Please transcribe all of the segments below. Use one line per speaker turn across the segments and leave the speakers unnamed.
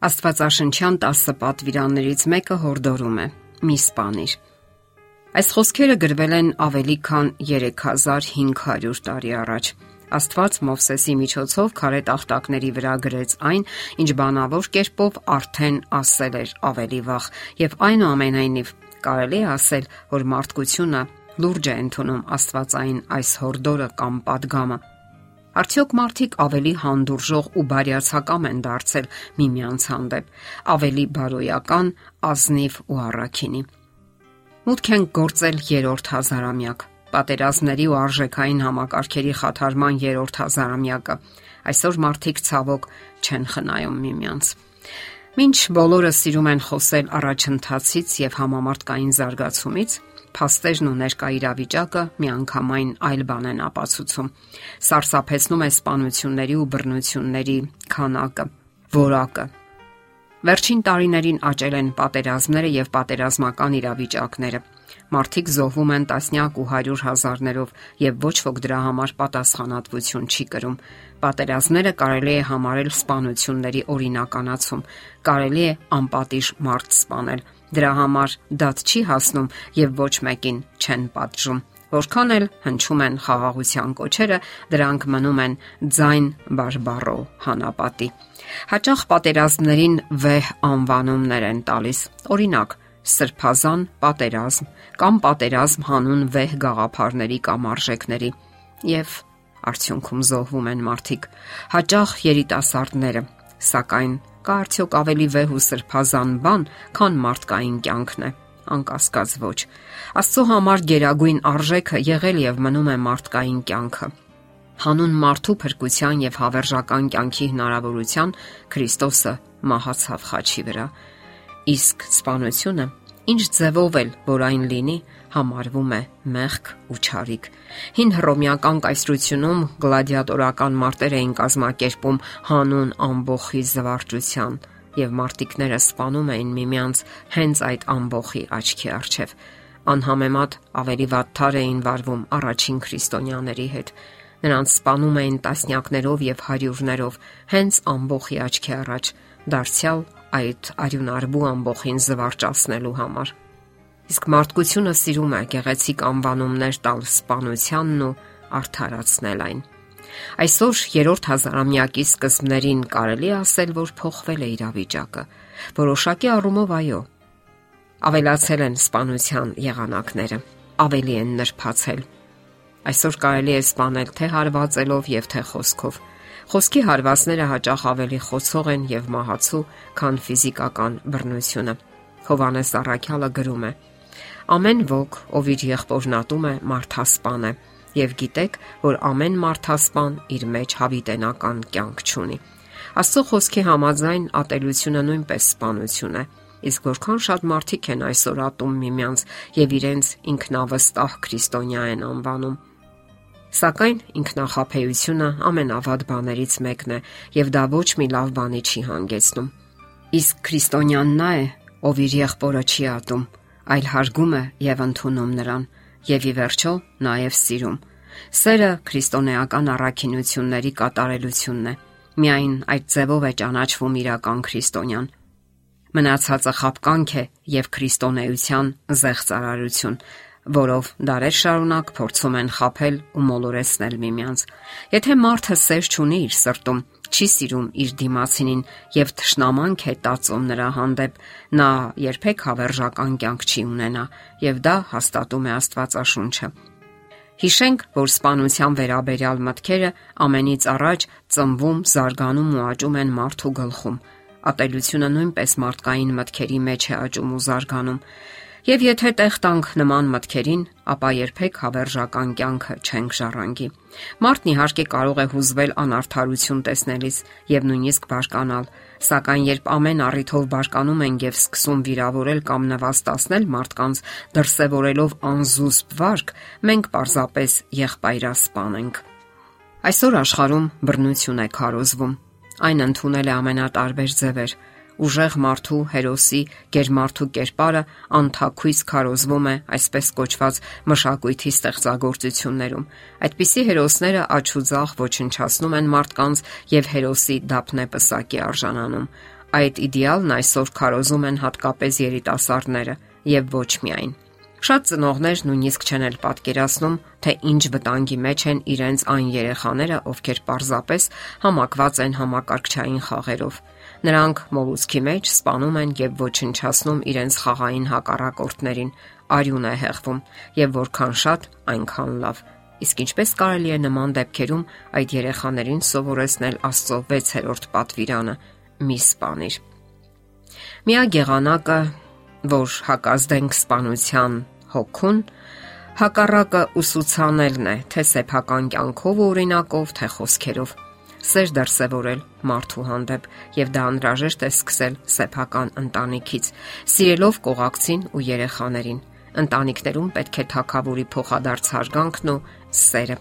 Աստվածաշնչյան 10 պատվիրաններից մեկը հորդորում է. Մի սպանիր։ Այս խոսքերը գրվել են ավելի քան 3500 տարի առաջ։ Աստված Մովսեսի միջոցով քարե տախտակների վրա գրեց այն, ինչ բանավոր կերպով արդեն ասել էր ավելի վաղ, եւ այնուամենայնիվ կարելի է ասել, որ մարդկությունը լուրջ է ընդունում Աստվածային այս հորդորը կամ падգամը։ Արդյոք մարդիկ ավելի հանդուրժող ու բարյացակամ են դարձել միմյանց հանդեպ, ավելի բարոյական, ազնիվ ու առաքինի։ Մուտք են գործել երրորդ հազարամյակ, պատերազմների ու արժեքային համակարգերի խաթարման երրորդ հազարամյակը։ Այսօր մարդիկ ցավոք չեն խնայում միմյանց։ Մինչ բոլորը սիրում են խոսել առաջընթացից եւ համամարտկային զարգացումից, փաստերն ու ներկա իրավիճակը միանգամայն այլ բան են ապացուցում։ Սարսափեցնում է սպանությունների ու բռնությունների քանակը, որակը։ Վերջին տարիներին աճել են պատերազմները եւ պատերազմական իրավիճակները։ Մարդիկ զոհվում են տասնյակ ու հարյուր հազարներով եւ ոչ ոք դրա համար պատասխանատվություն չի կրում։ Պատերազմները կարելի է համարել սպանությունների օրինականացում։ Կարելի է անպատիժ մարդ սպանել Դրա համար դատ չի հասնում եւ ոչ մեկին չեն պատժում։ Որքան էլ հնչում են խաղաղության կոչերը, դրանք մնում են ձայն բարբառո հանապատի։ Հաճախ պատերազմներին վեհ անվանումներ են տալիս։ Օրինակ, սրբազան պատերազմ կամ պատերազմ հանուն վեհ գաղափարների կամ արժեքների եւ արդյունքում զոհվում են մարդիկ հաճախ երիտասարդները սակայն Կա արդյոք ավելի վեհ ու սրբազան բան, քան մարդկային կյանքն է։ Անկասկած ոչ։ Աստծո համար գերագույն արժեքը եղել եւ մնում է մարդկային կյանքը։ Հանուն մարդու փրկության եւ հավերժական կյանքի հնարավորության Քրիստոսը մահացավ խաչի վրա։ Իսկ սպանությունը ինչ ձևով էլ որ այն լինի, համարվում է մեղք ու չարիք։ Հին հռոմեական կայսրությունում գլադիատորական մարտեր էին կազմակերպում հանուն ամբողջի զվարճության, եւ մարտիկները սպանում էին միմյանց հենց այդ ամբողջի աչքի առջև։ Անհամեմատ ավելի վատթար էին վարվում առաջին քրիստոնյաների հետ։ Նրանց սպանում էին տասնյակներով եւ հարյուրներով հենց ամբողջի աչքի առաջ, դարձյալ այդ արյունարբու ամբողջին զվարճացնելու համար։ Իսկ մարդկությունը սիրում է գեղեցիկ անվանումներ տալ սպանությանն ու արդարացնել այն։ Այսօր երրորդ հազարամյակի սկզբներին կարելի ասել, որ փոխվել է իրավիճակը։ Որոշակի առումով այո։ Ավելացել են սպանության եղանակները, ավելի են նրբացել։ Այսօր կարելի է սպանել թե հարվածելով եւ թե խոսքով։ Խոսքի հարվածները հաճախ ավելի խոցող են եւ մահացու, քան ֆիզիկական բռնությունը։ Հովանես Առաքյալը գրում է. Ամեն ոք, ով իր եղբորն ատում է, մարդասպան է, եւ գիտեք, որ ամեն մարդասպան իր մեջ հավիտենական կյանք ունի։ Աստծո խոսքի համաձայն ատելությունը նույնպես սպանություն է։ Իսկ որքան շատ մարդիկ են այսօր ատում միմյանց եւ իրենց ինքնավստահ քրիստոնյա են անվանում։ Սակայն ինքնախապեյությունը ամենավատ բաներից մեկն է եւ դա ոչ մի լավ բանի չի հանգեցնում։ Իսկ քրիստոնյան նա է, ով իր եղբորը չի ատում, այլ հարգում է եւ ընդունում նրան եւ ի վերջո նաեւ սիրում։ Սերը քրիստոնեական առաքինությունների կատարելությունն է։ Միայն այդ ձևով է ճանաչվում իրական քրիստոնյան։ Մնացածը խապկանք է եւ քրիստոնեության զեղծարարություն, որով դարեր շարունակ փորձում են խაფել ու մոլորեսնել միմյանց։ Եթե մարդը սեր չունի իր սրտում, չի սիրում իր դիմացինին եւ թշնամանք է տածում նրա հանդեպ, նա երբեք հավերժական կյանք չի ունենա եւ դա հաստատում է Աստվածաշունչը։ Հիշենք, որ սպանության վերաբերյալ մտքերը ամենից առաջ ծնվում, զարգանում ու աճում են մարդու գլխում։ Ատելությունը նույնպես մարդկային մտքերի մեջ է աճում ու զարգանում։ Եվ եթե տեղ տանք նման մտքերին, ապա երբեք հավերժական կյանքը չենք ժառանգի։ Մարդն իհարկե կարող է հուզվել անարթարություն տեսնելիս եւ նույնիսկ բարկանալ, սակայն երբ ամեն առիթով բարկանում են եւ սկսում վիրավորել կամ նվաստացնել մարդկանց, դրսեւորելով անզուսպ վարք, մենք պարզապես եղբայրասպան ենք։ Այսօր աշխարհում բռնություն է քարոզվում։ Այն ընդունել է ամենատարբեր ձևեր ուժեղ մարդու հերոսի գերմարթու կերպարը անթակույց քարոզվում է այսպես կոչված մշակույթի ստեղծագործություններում։ Այդպիսի հերոսները աչուձախ ոչնչացնում են մարդկանց եւ հերոսի դափնե պսակի արժանանում։ Այդ իդեալն այսօր քարոզում են հատկապես երիտասարդները եւ ոչ միայն։ Շատ ծնողներ նույնիսկ չեն էլ պատկերացնում, թե ինչ վտանգի մեջ են իրենց այն երեխաները, ովքեր պարզապես համակված են համակարգչային խաղերով։ Նրանք մոլուսկի մեջ սպանում են եւ ոչնչացնում իրենց խաղային հակառակորդներին, արյուն է հեղվում եւ որքան շատ, այնքան լավ։ Իսկ ինչպես կարելի է նման դեպքերում այդ երեխաներին սովորեցնել Աստծո 6-րդ պատվիրանը՝ մի սպանիր։ Միա գեղանակը, որ հակազդենք սպանության հոգուն, հակառակը ուսուցանելն է, թե սեփական կյանքով օրինակով, թե խոսքերով սեր դրսևորել մարդու հանդեպ եւ դա անհրաժեշտ է սկսել սեփական ընտանիքից, սիրելով կողակցին ու երեխաներին։ Ընտանիքներում պետք է թակավորի փոխադարձ հարգանքն ու սերը։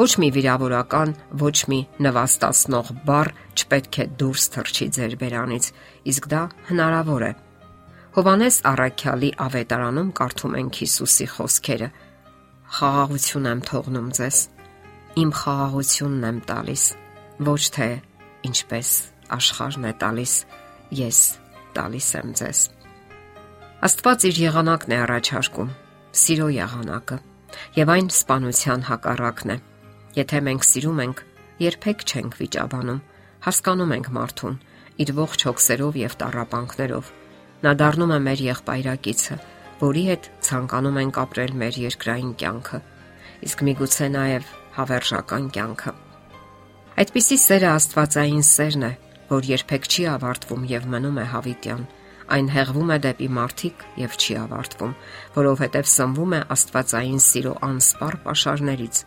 Ոչ մի վիրավորական, ոչ մի նվաստացնող բառ չպետք է դուրս թռչի ձեր բերանից, իսկ դա հնարավոր է։ Հովանես Առաքյալի ավետարանում կարդում ենք Հիսուսի խոսքերը. Խաղաղություն եմ թողնում ձեզ իմ խաղաղությունն եմ տալիս, ոչ թե ինչպես աշխարհն է տալիս, ես տալիս եմ ձեզ։ Աստված իր եղանակն է առաջարկում, սիրո եղանակը, եւ այն սպանության հակառակն է։ Եթե մենք սիրում ենք, երբեք չենք վիճաբանում, հասկանում ենք մարդուն իր ողջ հոգսերով եւ տարապանքներով։ Նա դառնում է մեր եղբայրակիցը, որի հետ ցանկանում ենք ապրել մեր երկրային կյանքը։ Իսկ միգուցե նաեւ հավերժական կյանքը։ Այդպիսի սերը Աստվածային սերն է, որ երբեք չի ավարտվում եւ մնում է հավիտյան։ Այն հեղվում է դեպի մարդիկ եւ չի ավարտվում, որովհետեւ սնվում է Աստվածային սիրո անսպառ pašարներից։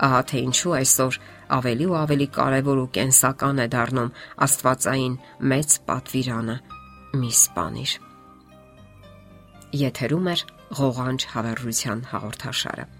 Ահա թե ինչու այսօր ավելի ու ավելի կարևոր ու կենսական է դառնում Աստվածային մեծ պատվիրանը՝ մի սպանիր։ Եթերում է ղողանջ հավերժության հաղորդաշարը։